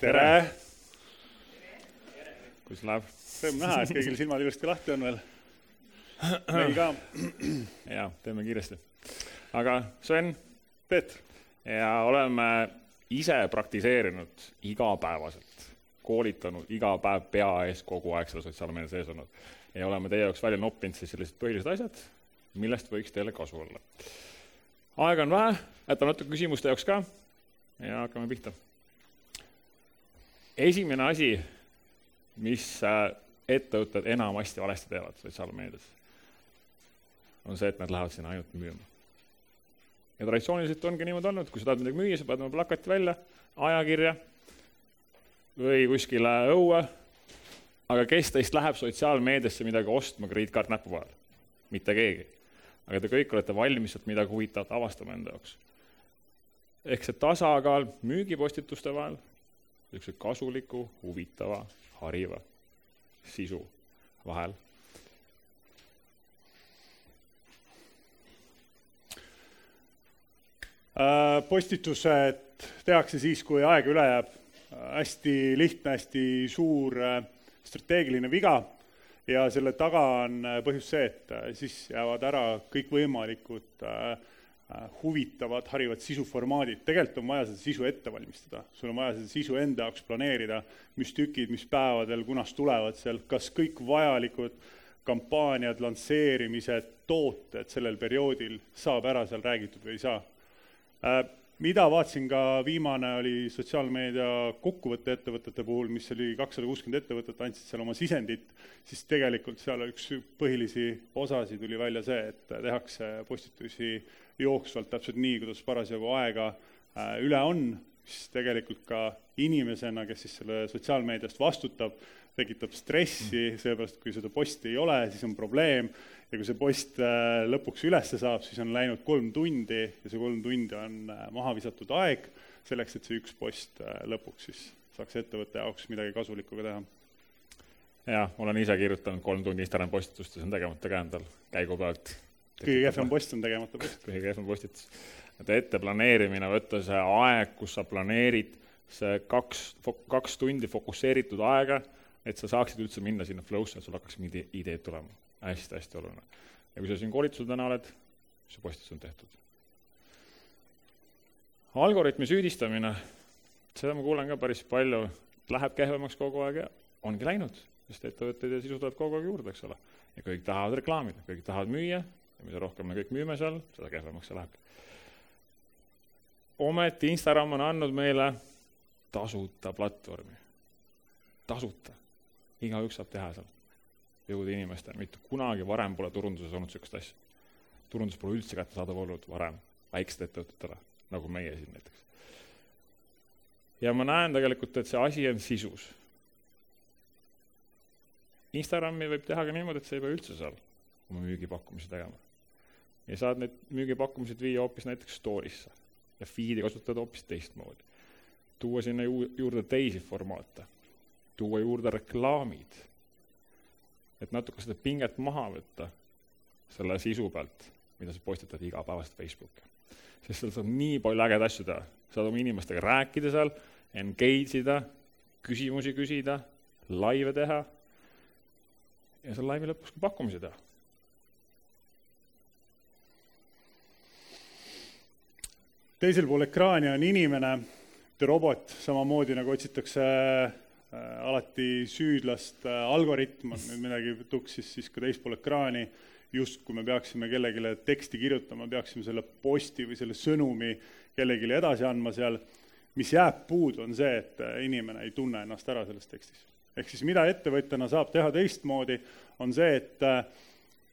tere! kuidas läheb? rõõm näha, et kõigil silmad ilusti lahti on veel. meil ka. jaa, teeme kiiresti. aga Sven, Peeter. ja oleme ise praktiseerinud igapäevaselt, koolitanud iga päev pea ees kogu aeg selle sotsiaalmeedia sees olnud. ja oleme teie jaoks välja noppinud siis sellised põhilised asjad, millest võiks teile kasu olla. aega on vähe, jätame natuke küsimuste jaoks ka ja hakkame pihta esimene asi, mis ettevõtted enamasti valesti teevad sotsiaalmeedias, on see, et nad lähevad sinna ainult müüma. ja traditsiooniliselt ongi niimoodi olnud, kui sa tahad midagi müüa, sa paned oma plakati välja, ajakirja või kuskile õue, aga kes teist läheb sotsiaalmeediasse midagi ostma krediitkaart näpu vahel? mitte keegi. aga te kõik olete valmis sealt midagi huvitavat avastama enda jaoks. ehk see tasakaal müügipostituste vahel niisuguse kasuliku, huvitava, hariva sisu vahel. Äh, postitused tehakse siis, kui aega üle jääb. hästi lihtne, hästi suur äh, strateegiline viga ja selle taga on äh, põhjus see, et siis jäävad ära kõikvõimalikud äh, huvitavad, harivad sisuformaadid, tegelikult on vaja seda sisu ette valmistada, sul on vaja seda sisu enda jaoks planeerida, mis tükid, mis päevadel, kunas tulevad sealt, kas kõik vajalikud kampaaniad, lansseerimised, tooted sellel perioodil saab ära seal räägitud või ei saa. Mida vaatasin ka, viimane oli sotsiaalmeedia kokkuvõte ettevõtete puhul, mis oli kakssada kuuskümmend ettevõtet, andsid seal oma sisendit, siis tegelikult seal üks põhilisi osasid tuli välja see, et tehakse postitusi jooksvalt täpselt nii, kuidas parasjagu aega äh, üle on, siis tegelikult ka inimesena, kes siis selle sotsiaalmeediast vastutab, tekitab stressi, sellepärast kui seda posti ei ole, siis on probleem ja kui see post äh, lõpuks ülesse saab, siis on läinud kolm tundi ja see kolm tundi on äh, maha visatud aeg selleks, et see üks post lõpuks siis saaks ettevõtte jaoks midagi kasulikku ka teha. jah, olen ise kirjutanud kolm tundi Instagrami postitust ja see on tegemata ka endal käigu pealt kõige kehvem post on tegemata post. kõige kehvem postitus. et ette planeerimine, võtta see aeg, kus sa planeerid, see kaks, kaks tundi fokusseeritud aega, et sa saaksid üldse minna sinna flow'sse, sul hakkaks mingid ideed tulema hästi,. hästi-hästi oluline. ja kui sa siin koolitusel täna oled, see postitus on tehtud. algoritmi süüdistamine, seda ma kuulen ka päris palju, läheb kehvemaks kogu aeg ja ongi läinud, sest ettevõtteid ja sisu tuleb kogu aeg juurde, eks ole. ja kõik tahavad reklaamida, kõik tahavad müüa ja mida rohkem me kõik müüme seal, seda kehvemaks see läheb. ometi Instagram on andnud meile tasuta platvormi, tasuta, igaüks saab teha seal, jõuda inimesteni, mitte kunagi varem pole turunduses olnud niisugust asja. turundus pole üldse kättesaadav olnud varem väikestele ettevõtetele, nagu meie siin näiteks. ja ma näen tegelikult, et see asi on sisus. Instagrami võib teha ka niimoodi, et sa ei pea üldse seal oma müügipakkumisi tegema ja saad need müügipakkumised viia hoopis näiteks story'sse ja feed'i kasutada hoopis teistmoodi. tuua sinna ju-, juurde teisi formaate, tuua juurde reklaamid, et natuke seda pinget maha võtta selle sisu pealt, mida sa postitad igapäevaselt Facebooki. sest seal saab nii palju ägedaid asju teha, saad oma inimestega rääkida seal, engage ida, küsimusi küsida, laive teha ja seal laivi lõpus ka pakkumisi teha. Teisel pool ekraani on inimene, robot, samamoodi nagu otsitakse alati süüdlast, äh, algoritm on nüüd midagi tuksis siis ka teispool ekraani, justkui me peaksime kellelegi teksti kirjutama, peaksime selle posti või selle sõnumi kellelegi edasi andma seal, mis jääb puudu, on see, et äh, inimene ei tunne ennast ära selles tekstis. ehk siis mida ettevõtjana saab teha teistmoodi, on see, et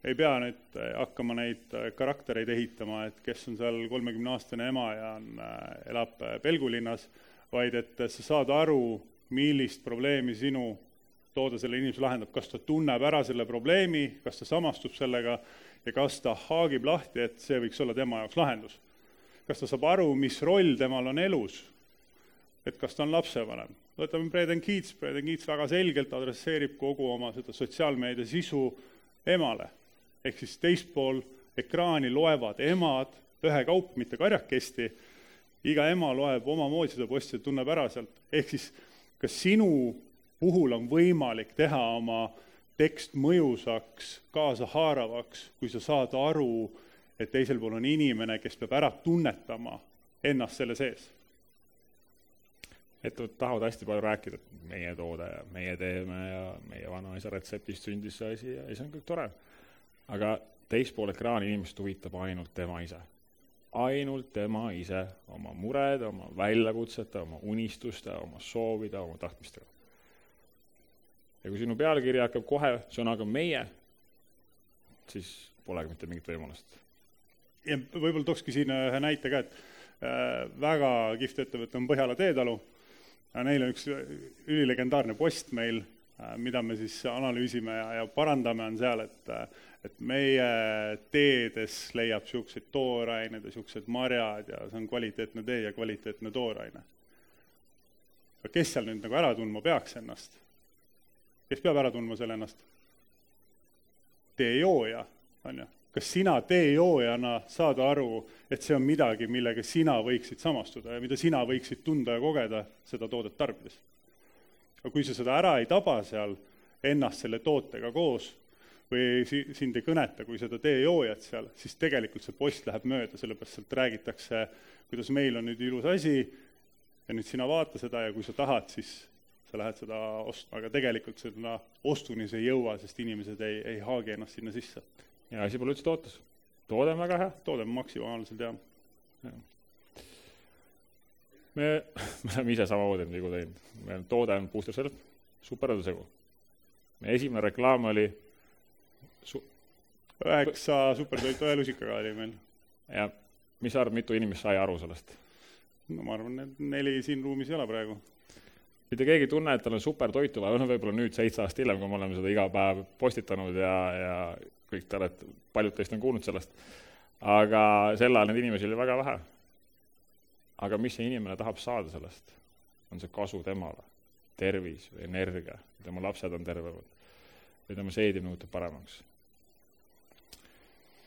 ei pea nüüd äh, hakkama neid äh, karaktereid ehitama, et kes on seal kolmekümneaastane ema ja on, äh, elab Pelgulinnas, vaid et sa saad aru, millist probleemi sinu toode selle inimese lahendab, kas ta tunneb ära selle probleemi, kas ta samastub sellega ja kas ta haagib lahti, et see võiks olla tema jaoks lahendus. kas ta saab aru, mis roll temal on elus, et kas ta on lapsevanem. võtame Breden Keats, Breden Keats väga selgelt adresseerib kogu oma seda sotsiaalmeedia sisu emale. Ehk siis teispool ekraani loevad emad ühekaup, mitte karjakesti, iga ema loeb omamoodi seda posti ja tunneb ära sealt, ehk siis kas sinu puhul on võimalik teha oma tekst mõjusaks, kaasahaaravaks, kui sa saad aru, et teisel pool on inimene, kes peab ära tunnetama ennast selle sees? ettevõtted tahavad hästi palju rääkida, et meie toode ja meie teeme ja meie vanaisa retseptist sündis see asi ja see on kõik tore. aga teist pool ekraani inimest huvitab ainult tema ise. Ainult tema ise, oma mured, oma väljakutsete, oma unistuste, oma soovide, oma tahtmistega. ja kui sinu pealkiri hakkab kohe sõnaga meie, siis polegi mitte mingit võimalust. ja võib-olla tookski siin ühe näite ka, et äh, väga kihvt ettevõte on Põhjala Teetalu Neil on üks ülilegendaarne post meil, äh, mida me siis analüüsime ja, ja parandame, on seal, et äh, et meie teedes leiab niisuguseid tooraineid ja niisugused marjad ja see on kvaliteetne tee ja kvaliteetne tooraine. aga kes seal nüüd nagu ära tundma peaks ennast? kes peab ära tundma selle ennast? teejooja, on ju kas sina teejoojana saad aru, et see on midagi, millega sina võiksid samastuda ja mida sina võiksid tunda ja kogeda seda toodet tarbides? Aga kui sa seda ära ei taba seal ennast selle tootega koos või si-, sind ei kõneta kui seda teejoojat seal, siis tegelikult see post läheb mööda, sellepärast sealt räägitakse, kuidas meil on nüüd ilus asi ja nüüd sina vaata seda ja kui sa tahad, siis sa lähed seda ostma, aga tegelikult seda ostuni see ei jõua, sest inimesed ei, ei haagi ennast sinna sisse ja asi pole üldse tootes. toode on väga hea. toode on maksimaalselt hea ja.. Me, me oleme ise samamoodi neid vigu teinud. meil toode on booster self, superõdusegu. meie esimene reklaam oli su-. üheksa supertoitu ühe lusikaga oli meil. ja mis sa arvad, mitu inimest sai aru sellest? no ma arvan, et neli siin ruumis ei ole praegu mitte keegi ei tunne, et tal on supertoitu vaja, noh võib-olla nüüd seitse aastat hiljem, kui me oleme seda iga päev postitanud ja, ja kõik te olete, paljud teist on kuulnud sellest, aga sel ajal neid inimesi oli väga vähe. Aga mis see inimene tahab saada sellest? on see kasu temale, tervis või energia, tema lapsed on tervemad või tema seedi muutub paremaks.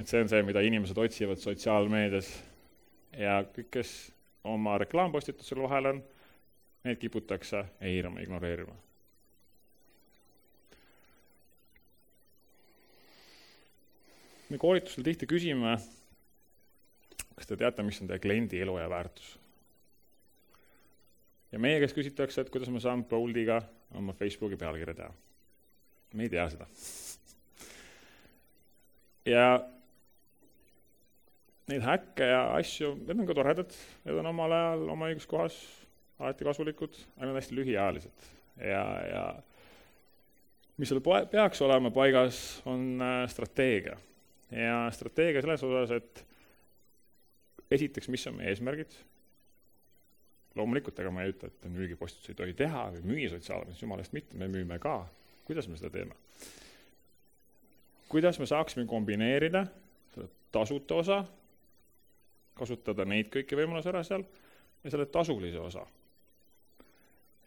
et see on see, mida inimesed otsivad sotsiaalmeedias ja kõik, kes oma reklaampostitusel vahel on, need kiputakse eirama, ignoreerima. me koolitustel tihti küsime, kas te teate, mis on teie kliendi elu ja väärtus? ja meie käest küsitakse, et kuidas ma saan Boldiga oma Facebooki pealkirja teha. me ei tea seda. ja neid häkke ja asju, need on ka toredad, need on omal ajal oma õiges kohas alati kasulikud, aga nad on hästi lühiajalised ja, ja mis seal poe-, peaks olema paigas, on äh, strateegia. ja strateegia selles osas, et esiteks, mis on meie eesmärgid, loomulikult, ega ma ei ütle, et müügipostitusi ei tohi teha või müüa sotsiaalmeedias, jumala eest mitte, me müüme ka. kuidas me seda teeme? kuidas me saaksime kombineerida seda tasuta osa, kasutada neid kõiki võimalusi ära seal, ja selle tasulise osa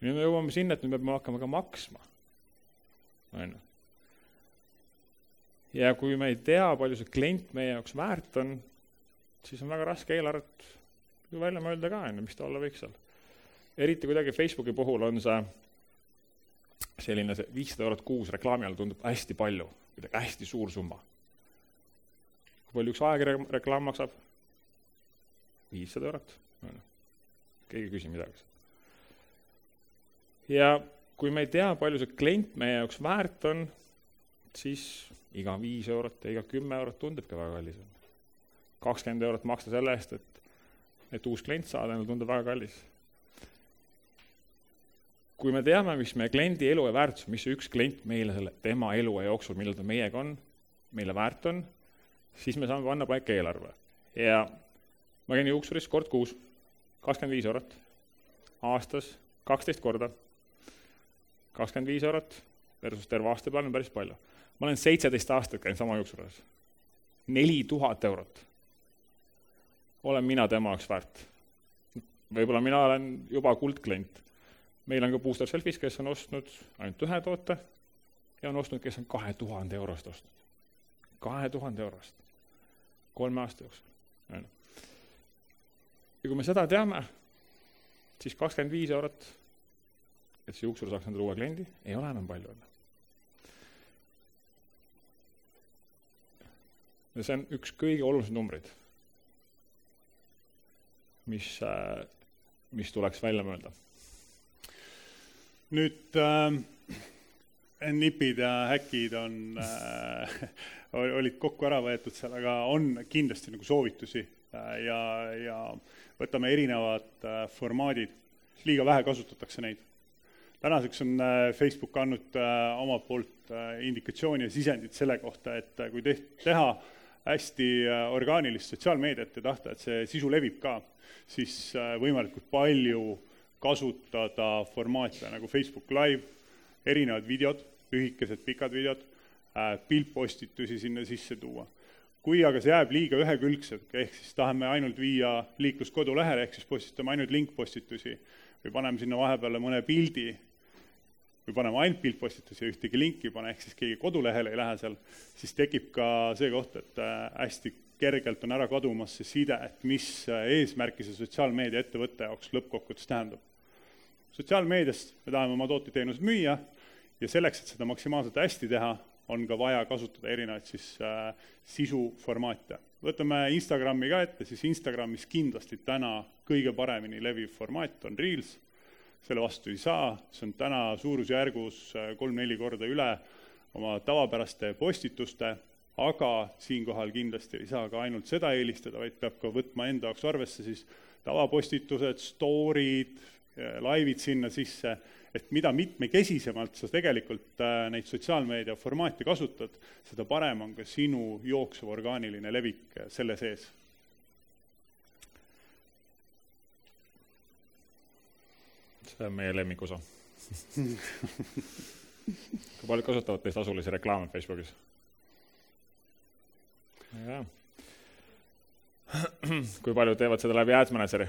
nüüd me jõuame sinna, et me peame hakkama ka maksma. on ju. ja kui me ei tea, palju see klient meie jaoks väärt on, siis on väga raske eelarvet ju välja mõelda ka, on ju, mis ta olla võiks seal. eriti kuidagi Facebooki puhul on see selline see viissada eurot kuus reklaami all tundub hästi palju, kuidagi hästi suur summa. kui palju üks ajakirja reklaam maksab? viissada eurot, on ju. keegi ei küsi midagi ja kui me ei tea, palju see klient meie jaoks väärt on, siis iga viis eurot ja iga kümme eurot tundubki väga kallis. Kakskümmend eurot maksta selle eest, et, et uus klient saada, tundub väga kallis. kui me teame, mis meie kliendi elu ja väärtus, mis üks klient meile selle, tema elu jooksul, millal ta meiega on, meile väärt on, siis me saame panna paika eelarve. ja ma käin juuksuris kord kuus, kakskümmend viis eurot aastas, kaksteist korda kakskümmend viis eurot versus terve aasta peale on päris palju. ma olen seitseteist aastat käinud sama juuksu juures. neli tuhat eurot olen mina tema jaoks väärt. võib-olla mina olen juba kuldklient. meil on ka Booster Selfis, kes on ostnud ainult ühe toote ja on ostnud, kes on kahe tuhande eurost ostnud. kahe tuhande eurost kolme aasta jooksul. ja kui me seda teame, siis kakskümmend viis eurot et see juuksur saaks endale uue kliendi, ei ole enam palju õnne. ja see on üks kõige olulisemaid numbreid, mis, äh, mis tuleks välja mõelda. nüüd äh, nipid ja häkid on äh, olid kokku ära võetud seal, aga on kindlasti nagu soovitusi äh, ja, ja võtame erinevad äh, formaadid, liiga vähe kasutatakse neid. tänaseks on äh, Facebook andnud äh, omalt poolt indikatsiooni ja sisendit selle kohta, et kui teht-, teha hästi äh, orgaanilist sotsiaalmeediat ja tahta, et see sisu levib ka, siis äh, võimalikult palju kasutada formaate nagu Facebook Live, erinevad videod, lühikesed, pikad videod Äh, piltpostitusi sinna sisse tuua. kui aga see jääb liiga ühekülgseks, ehk siis tahame ainult viia liiklust kodulehele, ehk siis postitame ainult linkpostitusi või paneme sinna vahepeale mõne pildi või paneme ainult piltpostitusi ja ühtegi linki ei pane, ehk siis keegi kodulehele ei lähe seal, siis tekib ka see koht, et äh, hästi kergelt on ära kadumas see side, et mis äh, eesmärki see sotsiaalmeedia ettevõtte jaoks lõppkokkuvõttes tähendab. sotsiaalmeedias me tahame oma tooteid-teenuseid müüa ja selleks, et seda maksimaalselt hästi teha, on ka vaja kasutada erinevaid siis äh, sisuformaate. võtame Instagrami ka ette, siis Instagramis kindlasti täna kõige paremini leviv formaat on Reels, selle vastu ei saa, see on täna suurusjärgus äh, kolm-neli korda üle oma tavapäraste postituste, aga siinkohal kindlasti ei saa ka ainult seda eelistada, vaid peab ka võtma enda jaoks arvesse siis tavapostitused, story'd, äh, laivid sinna sisse et mida mitmekesisemalt sa tegelikult äh, neid sotsiaalmeedia formaate kasutad, seda parem on ka sinu jooksev orgaaniline levik selle sees. See on meie lemmikosa kui paljud kasutavad teist tasulisi reklaame Facebookis? jah. kui paljud teevad seda läbi Ads Manageri?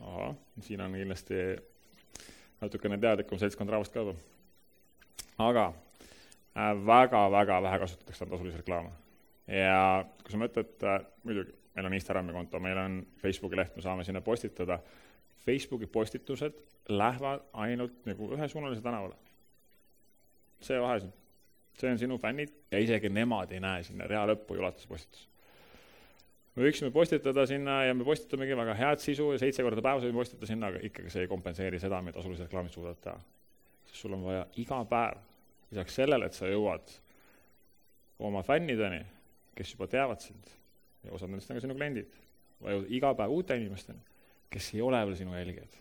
ahah, siin on kindlasti natukene teadlikum seltskond rahvast ka juba. aga väga-väga äh, vähe kasutatakse tasulisi reklaame. ja kui sa mõtled äh,, muidugi, meil on Instagrami konto, meil on Facebooki leht, me saame sinna postitada, Facebooki postitused lähevad ainult nagu ühesuunalise tänavale. see vahe siin, see on sinu fännid ja isegi nemad ei näe sinna rea lõppu ei ulatu see postitus me võiksime postitada sinna ja me postitamegi väga head sisu ja seitse korda päevas võime postitada sinna, aga ikkagi see ei kompenseeri seda, mida tasulised reklaamid suudavad teha. sest sul on vaja iga päev, lisaks sellele, et sa jõuad oma fännideni, kes juba teavad sind ja osad nendest on ka sinu kliendid, jõuad iga päev uute inimesteni, kes ei ole veel sinu jälgijad.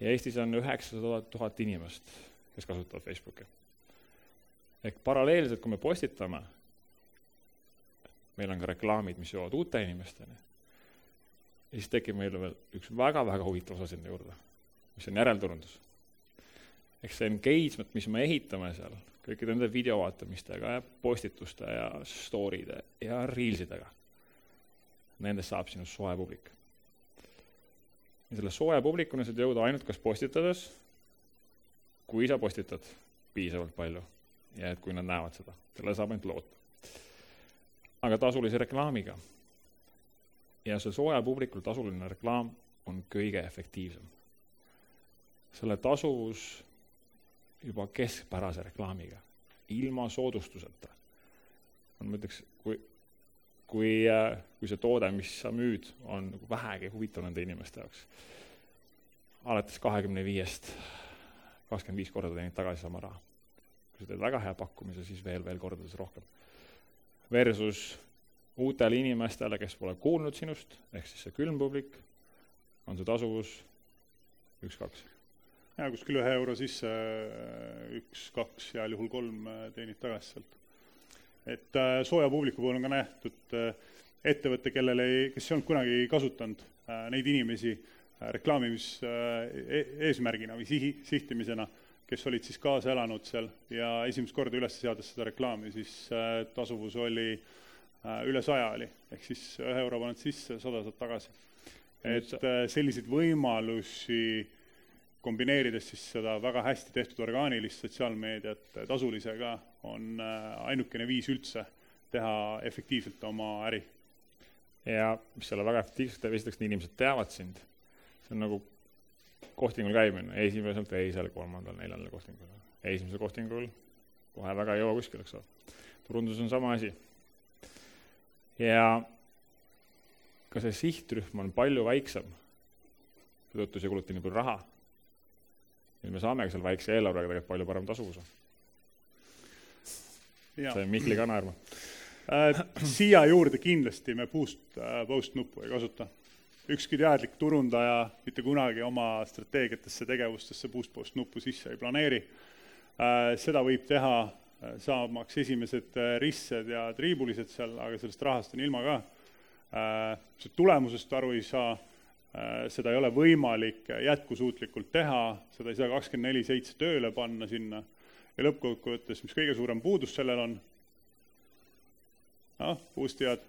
ja Eestis on üheksasada tuhat inimest, kes kasutavad Facebooki. ehk paralleelselt, kui me postitame meil on ka reklaamid, mis jõuavad uute inimesteni. siis tekib meil veel üks väga-väga huvitav osa sinna juurde, mis on järelturundus. ehk see engagement, mis me ehitame seal kõikide nende videovaatamistega ja postituste ja story'de ja reelsidega, nendest saab sinust soe publik. Ja selle soe publikuni saad jõuda ainult kas postitades, kui sa postitad piisavalt palju ja et kui nad näevad seda, sellele saab ainult loota aga tasulise reklaamiga. ja see sooja publikul tasuline reklaam on kõige efektiivsem. selle tasuvus juba keskpärase reklaamiga, ilma soodustuseta, ma ütleks, kui, kui, kui see toode, mis sa müüd, on nagu vähegi huvitav nende inimeste jaoks, alates kahekümne viiest, kakskümmend viis korda teenid tagasi sama raha. kui sa teed väga hea pakkumise, siis veel, veel kordades rohkem versus uutele inimestele, kes pole kuulnud sinust, ehk siis see külm publik, on see tasuvus üks-kaks. jaa, kuskil ühe euro sisse üks-kaks, heal juhul kolm teenid tagasi sealt. Et äh, sooja publiku puhul on ka nähtud äh, ettevõte, kellel ei, kes ei olnud kunagi kasutanud äh, neid inimesi reklaamimis äh, e-, või sihi, sihtimisena kes olid siis kaasa elanud seal ja esimest korda üles seades seda reklaami, siis tasuvus oli üle saja oli, ehk siis ühe euro paned sisse, sada saad tagasi. et selliseid võimalusi kombineerides siis seda väga hästi tehtud orgaanilist sotsiaalmeediat tasulisega, on ainukene viis üldse teha efektiivselt oma äri. ja mis selle väga efektiivselt teeb, esiteks inimesed teavad sind, see on nagu kohtingul käimine, esimesel, teisel, kolmandal, neljandal kohtingul. esimesel kohtingul kohe väga ei jõua kuskile, eks ole. turundus on sama asi. ja ka see sihtrühm on palju väiksem, seetõttu see ei kuluta nii palju raha. Nüüd me saamegi seal väikse eelarvega tegelikult palju parem tasuvuse. see Mihkli ka naerma äh,. siia juurde kindlasti me boost, äh, post nuppu ei kasuta ükski teadlik turundaja mitte kunagi oma strateegiatesse, tegevustesse boost post nuppu sisse ei planeeri. Äh, seda võib teha, äh, saamaks esimesed äh, ristsed ja triibulised seal, aga sellest rahast on ilma ka. sa tulemusest aru ei saa, seda ei ole võimalik jätkusuutlikult teha, seda ei saa kakskümmend neli seitse tööle panna sinna ja lõppkokkuvõttes, mis kõige suurem puudus sellel on? noh, boostijad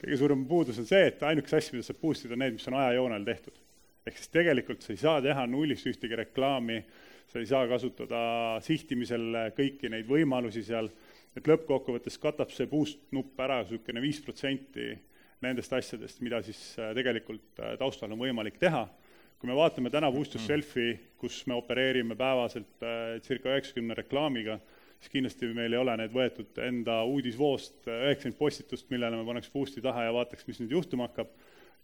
kõige suurem puudus on see, et ainukese asja, mida saab boost ida, on need, mis on ajajoonel tehtud. ehk siis tegelikult sa ei saa teha nullist ühtegi reklaami, sa ei saa kasutada sihtimisel kõiki neid võimalusi seal, et lõppkokkuvõttes katab see boost nupp ära niisugune viis protsenti nendest asjadest, mida siis äh, tegelikult äh, taustal on võimalik teha. kui me vaatame täna Boost Yourselfi, kus me opereerime päevaselt äh, circa üheksakümne reklaamiga, siis kindlasti meil ei ole need võetud enda uudisvoost üheksakümmend postitust, millele me paneks boost'i taha ja vaataks, mis nüüd juhtuma hakkab,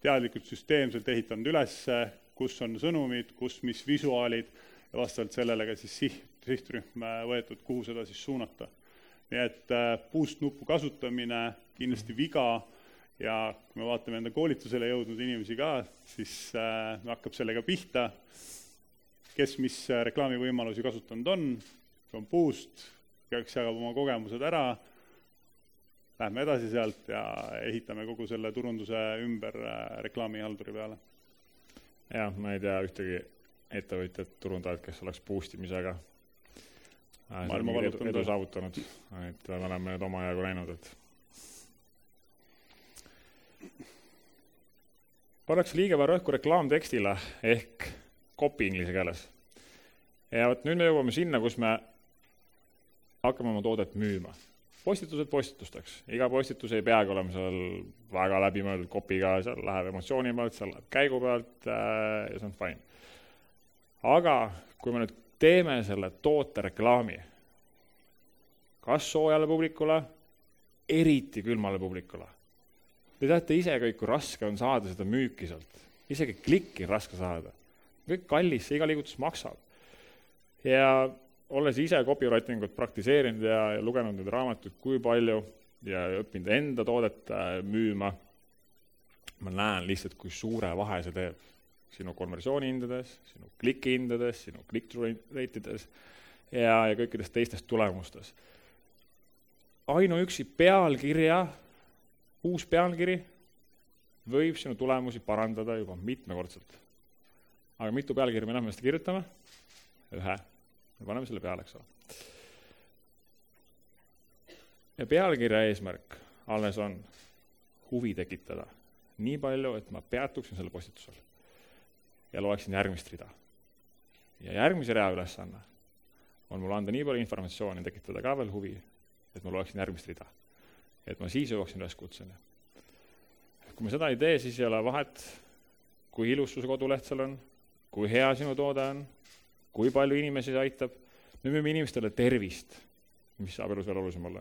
teadlikult süsteemselt ehitanud üles, kus on sõnumid, kus mis visuaalid ja vastavalt sellele ka siis siht, sihtrühm võetud, kuhu seda siis suunata. nii et boost nupu kasutamine kindlasti viga ja kui me vaatame enda koolitusele jõudnud inimesi ka, siis äh, hakkab sellega pihta, kes mis reklaamivõimalusi kasutanud on, see on boost, igaüks jagab oma kogemused ära, lähme edasi sealt ja ehitame kogu selle turunduse ümber äh, reklaamihalduri peale. jah, ma ei tea ühtegi ettevõtjat, turundajat, kes oleks boost imisega äh, edu, edu saavutanud, et me oleme nüüd omajagu näinud, et pannakse liiga palju rõhku reklaamtekstile ehk copy inglise keeles. ja vot nüüd me jõuame sinna, kus me hakkame oma toodet müüma. postitused postitusteks, iga postitus ei peagi olema seal väga läbimõeldud kopiga, seal läheb emotsiooni pealt, seal läheb käigu pealt äh, ja see on fine. aga kui me nüüd teeme selle toote reklaami, kas soojale publikule, eriti külmale publikule, te teate ise kõik, kui raske on saada seda müüki sealt, isegi klikki raske saada. kõik kallis, see iga liigutus maksab. ja olles ise copywriting ut praktiseerinud ja, ja lugenud neid raamatuid kui palju ja õppinud enda toodet äh, müüma, ma näen lihtsalt, kui suure vahe see teeb sinu konversioonihindades, sinu klikihindades, sinu click-through rate ides ja, ja kõikides teistes tulemustes. ainuüksi pealkirja, uus pealkiri võib sinu tulemusi parandada juba mitmekordselt. aga mitu pealkirja me enamasti kirjutame? ühe me paneme selle peale, eks ole. ja pealkirja eesmärk alles on huvi tekitada nii palju, et ma peatuksin sellel postitusel ja loeksin järgmist rida. ja järgmise rea ülesanne on mul anda nii palju informatsiooni, tekitada ka veel huvi, et ma loeksin järgmist rida. Et ma siis jõuaksin üleskutseni. kui me seda ei tee, siis ei ole vahet, kui ilus su koduleht seal on, kui hea sinu toode on, kui palju inimesi see aitab, me müüme inimestele tervist, mis saab elus veel olulisem olla,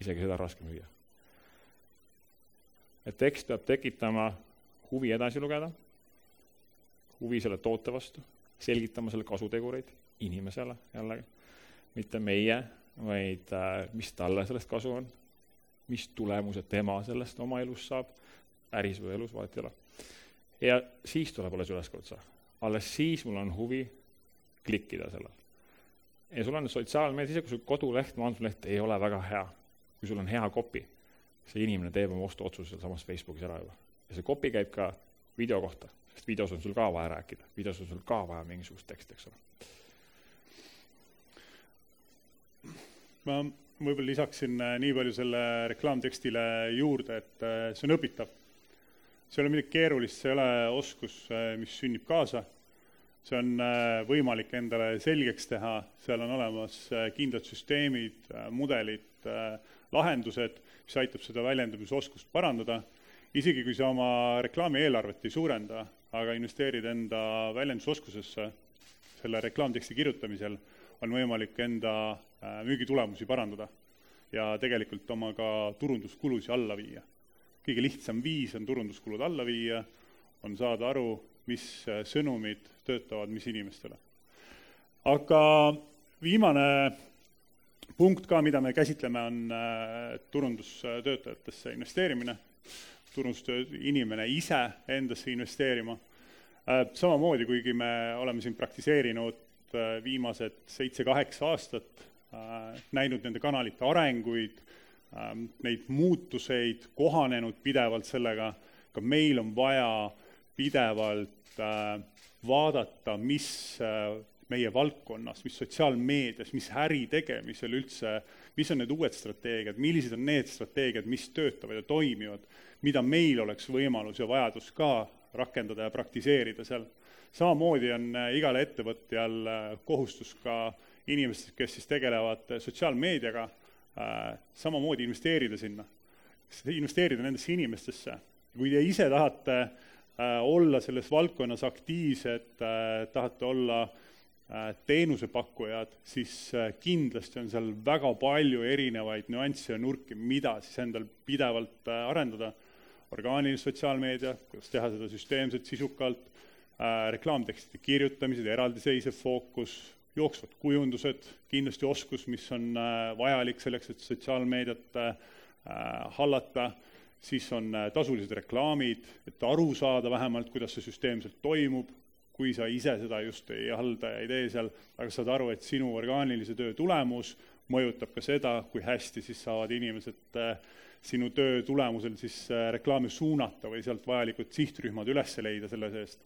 isegi seda on raske müüa. et tekst peab tekitama huvi edasi lugeda, huvi selle toote vastu, selgitama selle kasutegureid inimesele jällegi, mitte meie, vaid äh, mis talle sellest kasu on, mis tulemused tema sellest oma elus saab, äris või elus, vahet ei ole. ja siis tuleb alles üleskutse. alles siis mul on huvi klikkida sellel. ja sul on sotsiaalmeedia, isegi kui su koduleht, maandusleht ei ole väga hea, kui sul on hea copy, see inimene teeb oma ostuotsuse sealsamas Facebookis ära juba. ja see copy käib ka video kohta, sest videos on sul ka vaja rääkida, videos on sul ka vaja mingisugust teksti, eks ole. ma võib-olla lisaksin äh, nii palju selle reklaamtekstile juurde, et äh, see on õpitav. see ei ole midagi keerulist, see ei ole oskus, äh, mis sünnib kaasa. See on võimalik endale selgeks teha, seal on olemas kindlad süsteemid, mudelid, lahendused, mis aitab seda väljendumisoskust parandada. Isegi kui sa oma reklaamieelarvet ei suurenda, aga investeerid enda väljendusoskusesse selle reklaamteksti kirjutamisel, on võimalik enda müügitulemusi parandada ja tegelikult oma ka turunduskulusid alla viia. kõige lihtsam viis on turunduskulud alla viia, on saada aru, mis äh, sõnumid töötavad mis inimestele. aga viimane punkt ka, mida me käsitleme, on äh, turundustöötajatesse investeerimine, turundustöö, inimene ise endasse investeerima. samamoodi, kuigi me oleme siin praktiseerinud viimased seitse-kaheksa aastat Äh, näinud nende kanalite arenguid, ähm, neid muutuseid, kohanenud pidevalt sellega, ka meil on vaja pidevalt äh, vaadata, mis äh, meie valdkonnas, mis sotsiaalmeedias, mis äri tegemisel üldse, mis on need uued strateegiad, millised on need strateegiad, mis töötavad ja toimivad, mida meil oleks võimalus ja vajadus ka rakendada ja praktiseerida seal. samamoodi on igal ettevõtjal kohustus ka äh, inimestest, kes siis tegelevad sotsiaalmeediaga, äh, samamoodi investeerida sinna, investeerida nendesse inimestesse. kui te ise tahate äh, olla selles valdkonnas aktiivsed, äh, tahate olla teenusepakkujad, siis kindlasti on seal väga palju erinevaid nüansse ja nurki, mida siis endal pidevalt arendada. orgaaniline sotsiaalmeedia, kuidas teha seda süsteemselt, sisukalt, reklaamtekstide kirjutamised, eraldiseisev fookus, jooksvad kujundused, kindlasti oskus, mis on äh, vajalik selleks, et sotsiaalmeediat äh, hallata, siis on äh, tasulised reklaamid, et aru saada vähemalt, kuidas see süsteemselt toimub, kui sa ise seda just ei halda ja ei tee seal, aga saad aru, et sinu orgaanilise töö tulemus mõjutab ka seda, kui hästi siis saavad inimesed sinu töö tulemusel siis reklaami suunata või sealt vajalikud sihtrühmad üles leida selle seest.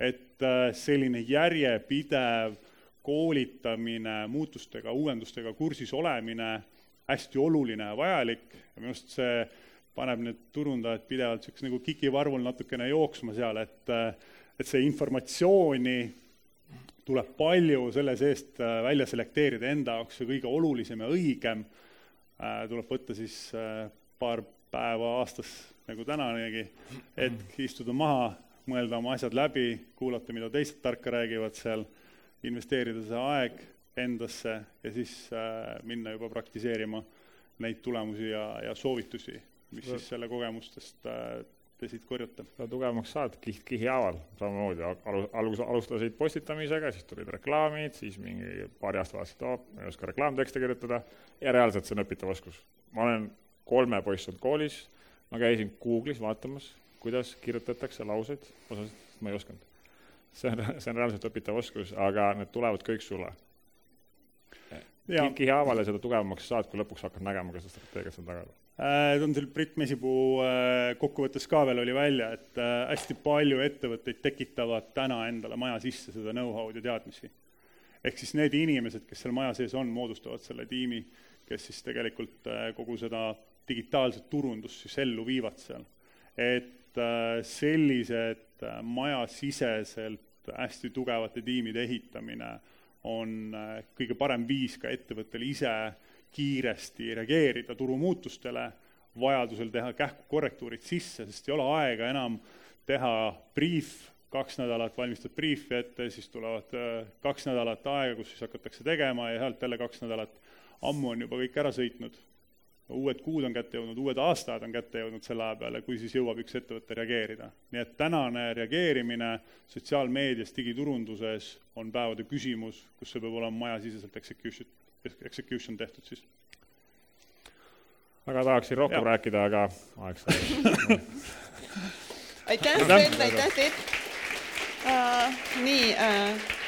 et selline järjepidev koolitamine, muutustega, uuendustega kursis olemine hästi oluline ja vajalik. Ja minu arust see paneb need turundajad pidevalt niisuguse nagu kikivarvul natukene jooksma seal, et et see informatsiooni tuleb palju selle seest äh, välja selekteerida enda jaoks see kõige olulisem ja õigem, äh, tuleb võtta siis äh, paar päeva aastas, nagu tänanegi, hetk istuda maha, mõelda oma asjad läbi, kuulata, mida teised tarka räägivad seal investeerida see aeg endasse ja siis äh, minna juba praktiseerima neid tulemusi ja, ja soovitusi, mis no. siis selle kogemustest äh, te siit korjate? no tugevamaks saad kiht kihi haaval, samamoodi alu-, algus, alustasid postitamisega, siis tulid reklaamid, siis mingi paari aasta vaatasid, oo, ma ei oska reklaamtekste kirjutada ja reaalselt see on õpitav oskus. ma olen kolme poiss olnud koolis, ma käisin Google'is vaatamas, kuidas kirjutatakse lauseid, osasid ma ei osanud see on, see on reaalselt õpitav oskus, aga need tulevad kõik sulle. kihihaaval ja seda tugevamaks saad, kui lõpuks hakkad nägema ka seda strateegiat seal taga äh,. toon seal Brit Mesipuu äh, kokkuvõttes ka veel oli välja, et äh, hästi palju ettevõtteid tekitavad täna endale maja sisse seda know-how'd ja teadmisi. ehk siis need inimesed, kes seal maja sees on, moodustavad selle tiimi, kes siis tegelikult äh, kogu seda digitaalset turundust siis ellu viivad seal. et äh, sellised et majasiseselt hästi tugevate tiimide ehitamine on äh, kõige parem viis ka ettevõttel ise kiiresti reageerida turumuutustele, vajadusel teha kähku korrektuurid sisse, sest ei ole aega enam teha briif, kaks nädalat valmistad briifi ette, siis tulevad äh, kaks nädalat aega, kus siis hakatakse tegema ja sealt jälle kaks nädalat. ammu on juba kõik ära sõitnud uued kuud on kätte jõudnud, uued aastaajad on kätte jõudnud selle aja peale, kui siis jõuab üks ettevõte reageerida. nii et tänane reageerimine sotsiaalmeedias, digiturunduses on päevade küsimus, kus see peab olema majasiseselt execution, execution tehtud siis. väga tahaksin rohkem ja. rääkida, aga aeg sai aitäh, Sven, aitäh, Teet uh,. nii uh,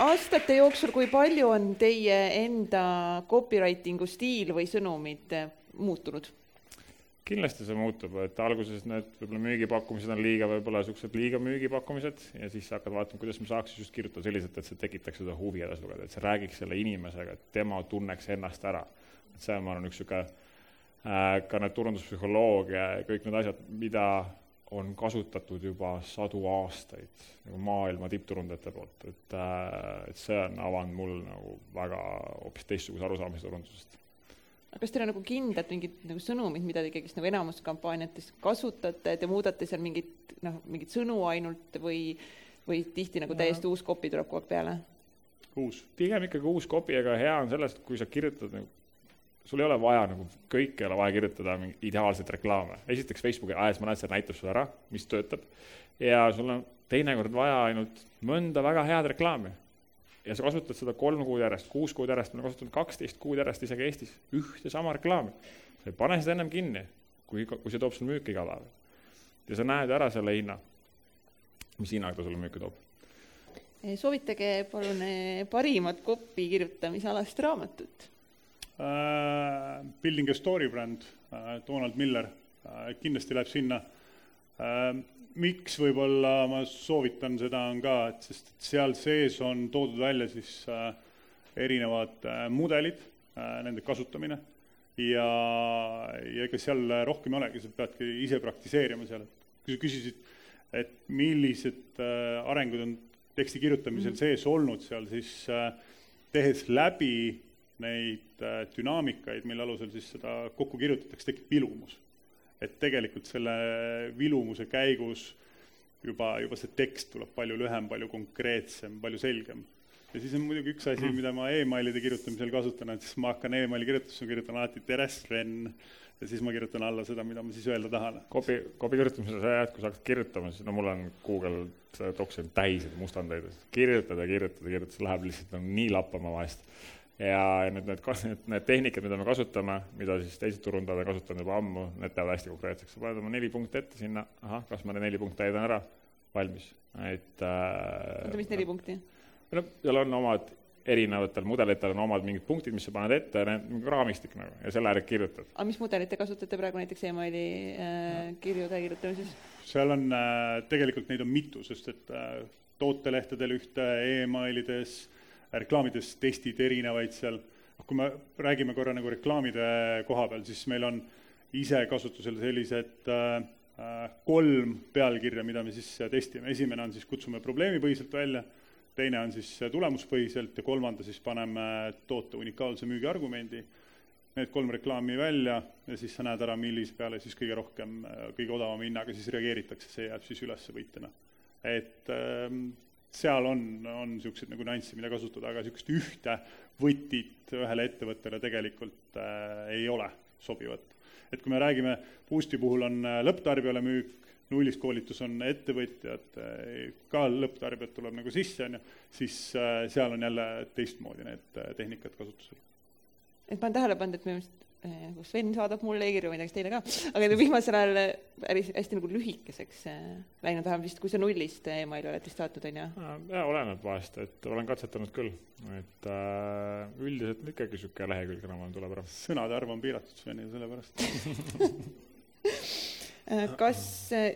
aastate jooksul, kui palju on teie enda copywriting'u stiil või sõnumid eh, muutunud? kindlasti see muutub, et alguses need võib-olla müügipakkumised on liiga, võib-olla niisugused liiga müügipakkumised ja siis hakkad vaatama, kuidas ma saaks just kirjutada selliselt, et see tekitaks seda huvi edasi lugeda, et see räägiks selle inimesega, et tema tunneks ennast ära. et see on, ma arvan, üks niisugune äh, ka need turunduspsühholoogia ja kõik need asjad, mida on kasutatud juba sadu aastaid nagu maailma tippturundajate poolt, et, äh, et see on avanud mul nagu väga hoopis teistsuguse arusaamise turundusest. kas teil on nagu kindlad mingid nagu sõnumid, mida te ikkagist nagu enamus kampaaniates kasutate, te muudate seal mingit noh, mingit sõnu ainult või, või tihti nagu täiesti uus kopi tuleb kogu aeg peale? uus. pigem ikkagi uus kopi, aga hea on sellest, kui sa kirjutad nagu sul ei ole vaja nagu, kõike ei ole vaja kirjutada mingi ideaalseid reklaame. esiteks Facebooki ajas ma näen, see näitab sulle ära, mis töötab. ja sul on teinekord vaja ainult mõnda väga head reklaami ja sa kasutad seda kolm kuud järjest, kuus kuud järjest, ma olen kasutanud kaksteist kuud järjest isegi Eestis ühte sama reklaami. sa ei pane seda ennem kinni, kui, kui see toob sulle müüki iga päev. ja sa näed ära selle hinna, mis hinnaga ta sulle müüki toob. soovitage palun eh, parimat kopi kirjutamisalast raamatut uh,. Building a story brand uh,, Donald Miller uh,, kindlasti läheb sinna. Uh, miks võib-olla ma soovitan seda, on ka, et sest et seal sees on toodud välja siis äh, erinevad äh, mudelid äh,, nende kasutamine. Ja, ja ega seal rohkem ei olegi, sa peadki ise praktiseerima seal, et kui sa küsisid, et millised äh, arengud on teksti kirjutamisel mm. sees olnud seal, siis äh, tehes läbi neid äh, dünaamikaid, mille alusel siis seda kokku kirjutatakse, tekib vilumus et tegelikult selle vilumuse käigus juba, juba see tekst tuleb palju lühem, palju konkreetsem, palju selgem. ja siis on muidugi üks asi, mida ma emailide kirjutamisel kasutan, et siis ma hakkan emaili kirjutusse, kirjutan alati tere, Sven, ja siis ma kirjutan alla seda, mida ma siis öelda tahan. kopi, kopi kirjutamisel sa jääd, kui sa hakkad kirjutama, siis no mul on Google Docsi on täis mustandeid, kirjutad ja kirjutad ja kirjutad, see läheb lihtsalt no, nii lappama vahest ja need, need, need, need tehnikad, mida me kasutame, mida siis teised turundajad on kasutanud juba ammu, need teevad hästi konkreetseks, sa paned oma neli punkti ette sinna, ahah, kas ma need neli punkti täidan ära, valmis, et äh, oota, mis neli punkti? no seal on omad, erinevatel mudelitel on omad mingid punktid, mis sa paned ette, need raamistik nagu ja selle järgi kirjutad. aga mis mudelit te kasutate praegu näiteks emaili äh, kirjude kirjutamises? seal on äh,, tegelikult neid on mitu, sest et äh, tootelehtedel ühte e, emailides reklaamides testid erinevaid seal, noh, kui me räägime korra nagu reklaamide koha peal, siis meil on ise kasutusel sellised äh, äh, kolm pealkirja, mida me siis testime, esimene on siis kutsume probleemipõhiselt välja, teine on siis tulemuspõhiselt ja kolmanda siis paneme toote unikaalse müügiargumendi, need kolm reklaami välja ja siis sa näed ära, millise peale siis kõige rohkem, kõige odavama hinnaga siis reageeritakse, see jääb siis üles võitjana. et ähm, seal on, on niisuguseid nagu nüansse, mida kasutada, aga niisugust ühte võtit ühele ettevõttele tegelikult äh, ei ole sobivat. et kui me räägime, Boosti puhul on äh, lõpptarbijale müük, nullis koolitus on ettevõtjad, äh, ka lõpptarbijad tuleb nagu sisse, on ju, siis äh, seal on jälle teistmoodi need tehnikad kasutusel. et ma olen tähele pannud, et minu meelest kus Sven saadab mulle e-kirju, ma ei tea, kas teile ka, aga viimasel ajal eh, päris hästi nagu lühikeseks eh, läinud, vähemalt vist, kui sa nullist emaili oled vist saatnud, on ju? jaa, oleneb vahest, et olen katsetanud küll, et äh, üldiselt ikkagi niisugune lehekülg enam-vähem tuleb ära. sõnade arv on piiratud Svenil, sellepärast kas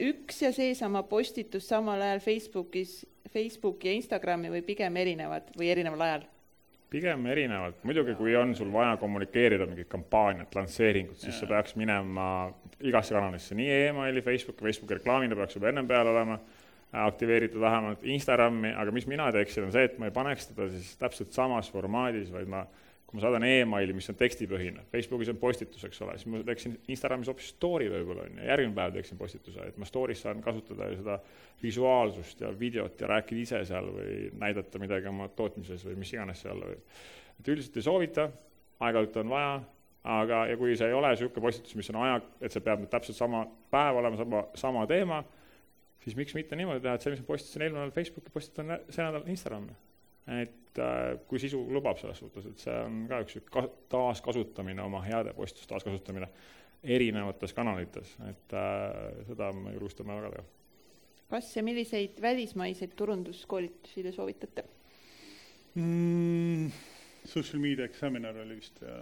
üks ja seesama postitus samal ajal Facebookis, Facebooki ja Instagrami või pigem erinevad või erineval ajal? Pigem erinevalt, muidugi kui on sul vaja kommunikeerida mingit kampaaniat, lansseeringut, siis sa peaks minema igasse kanalisse, nii emaili, Facebooki, Facebooki reklaamina peaks juba ennem peal olema, aktiveeritud vähemalt Instagrami, aga mis mina teeksin, on see, et ma ei paneks teda siis täpselt samas formaadis, vaid ma kui ma saadan emaili, mis on tekstipõhine, Facebookis on postitus, eks ole, siis ma teeksin Instagramis hoopis story võib-olla, on ju, järgmine päev teeksin postituse, et ma story's saan kasutada ju seda visuaalsust ja videot ja rääkida ise seal või näidata midagi oma tootmises või mis iganes seal või et üldiselt ei soovita, aeg-ajalt on vaja, aga, ja kui see ei ole niisugune postitus, mis on aja, et see peab täpselt sama päev olema, sama, sama teema, siis miks mitte niimoodi teha, et see, mis ma postitasin eelmine nädal Facebooki, postitan see nädal Instagrami et äh, kui sisu lubab selles suhtes, et see on ka üks ka-, taaskasutamine, oma heade postituste taaskasutamine erinevates kanalites, et äh, seda me julgustame väga teha. kas ja milliseid välismaiseid turunduskoolitusi te soovitate mm,? Social media examiner oli vist ja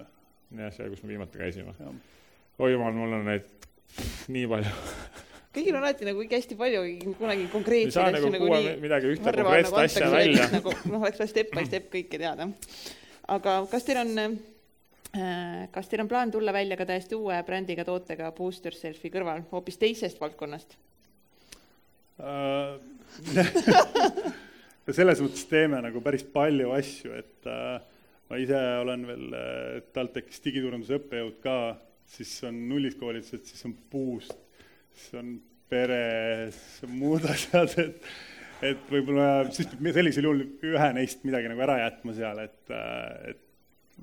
jah, see, kus me viimati käisime. oi jumal, mul on neid nii palju kõigil on alati nagu ikka hästi palju kunagi konkreetseid asju nagu nii midagi ühte konkreetset nagu asja välja. nagu noh, oleks vaja step by step kõike teada. aga kas teil on äh, kas teil on plaan tulla välja ka täiesti uue brändiga tootega Booster Selfie kõrval, hoopis teisest valdkonnast uh,? selles mõttes teeme nagu päris palju asju, et uh, ma ise olen veel äh, TalTechis digiturunduse õppejõud ka, siis on nullist koolitused, siis on puust, siis on pere, siis on muud asjad, et et võib-olla siis sellisel juhul ühe neist midagi nagu ära jätma seal, et, et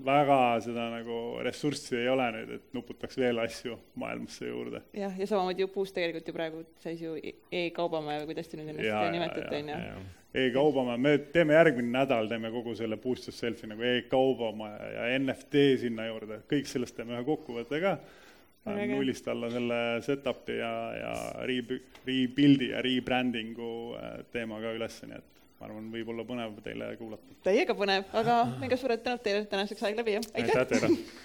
väga seda nagu ressurssi ei ole nüüd, et nuputaks veel asju maailmasse juurde. jah, ja samamoodi ju puust tegelikult ju praegu sais ju e-kaubamäe või kuidas te nüüd ennast nimetate, on ju e-kaubamäe, me teeme järgmine nädal, teeme kogu selle Boost Yourselfi nagu e-kaubamäe ja NFT sinna juurde, kõik sellest teeme ühe kokkuvõtte ka. Nullist alla selle setup'i ja, ja re-, rebuild'i ja rebranding'u äh, teema ka üles, nii et ma arvan, võib olla põnev teile kuulata. täiega põnev, aga mega suured tänud teile tänaseks aeg läbi ja aitäh! aitäh teile!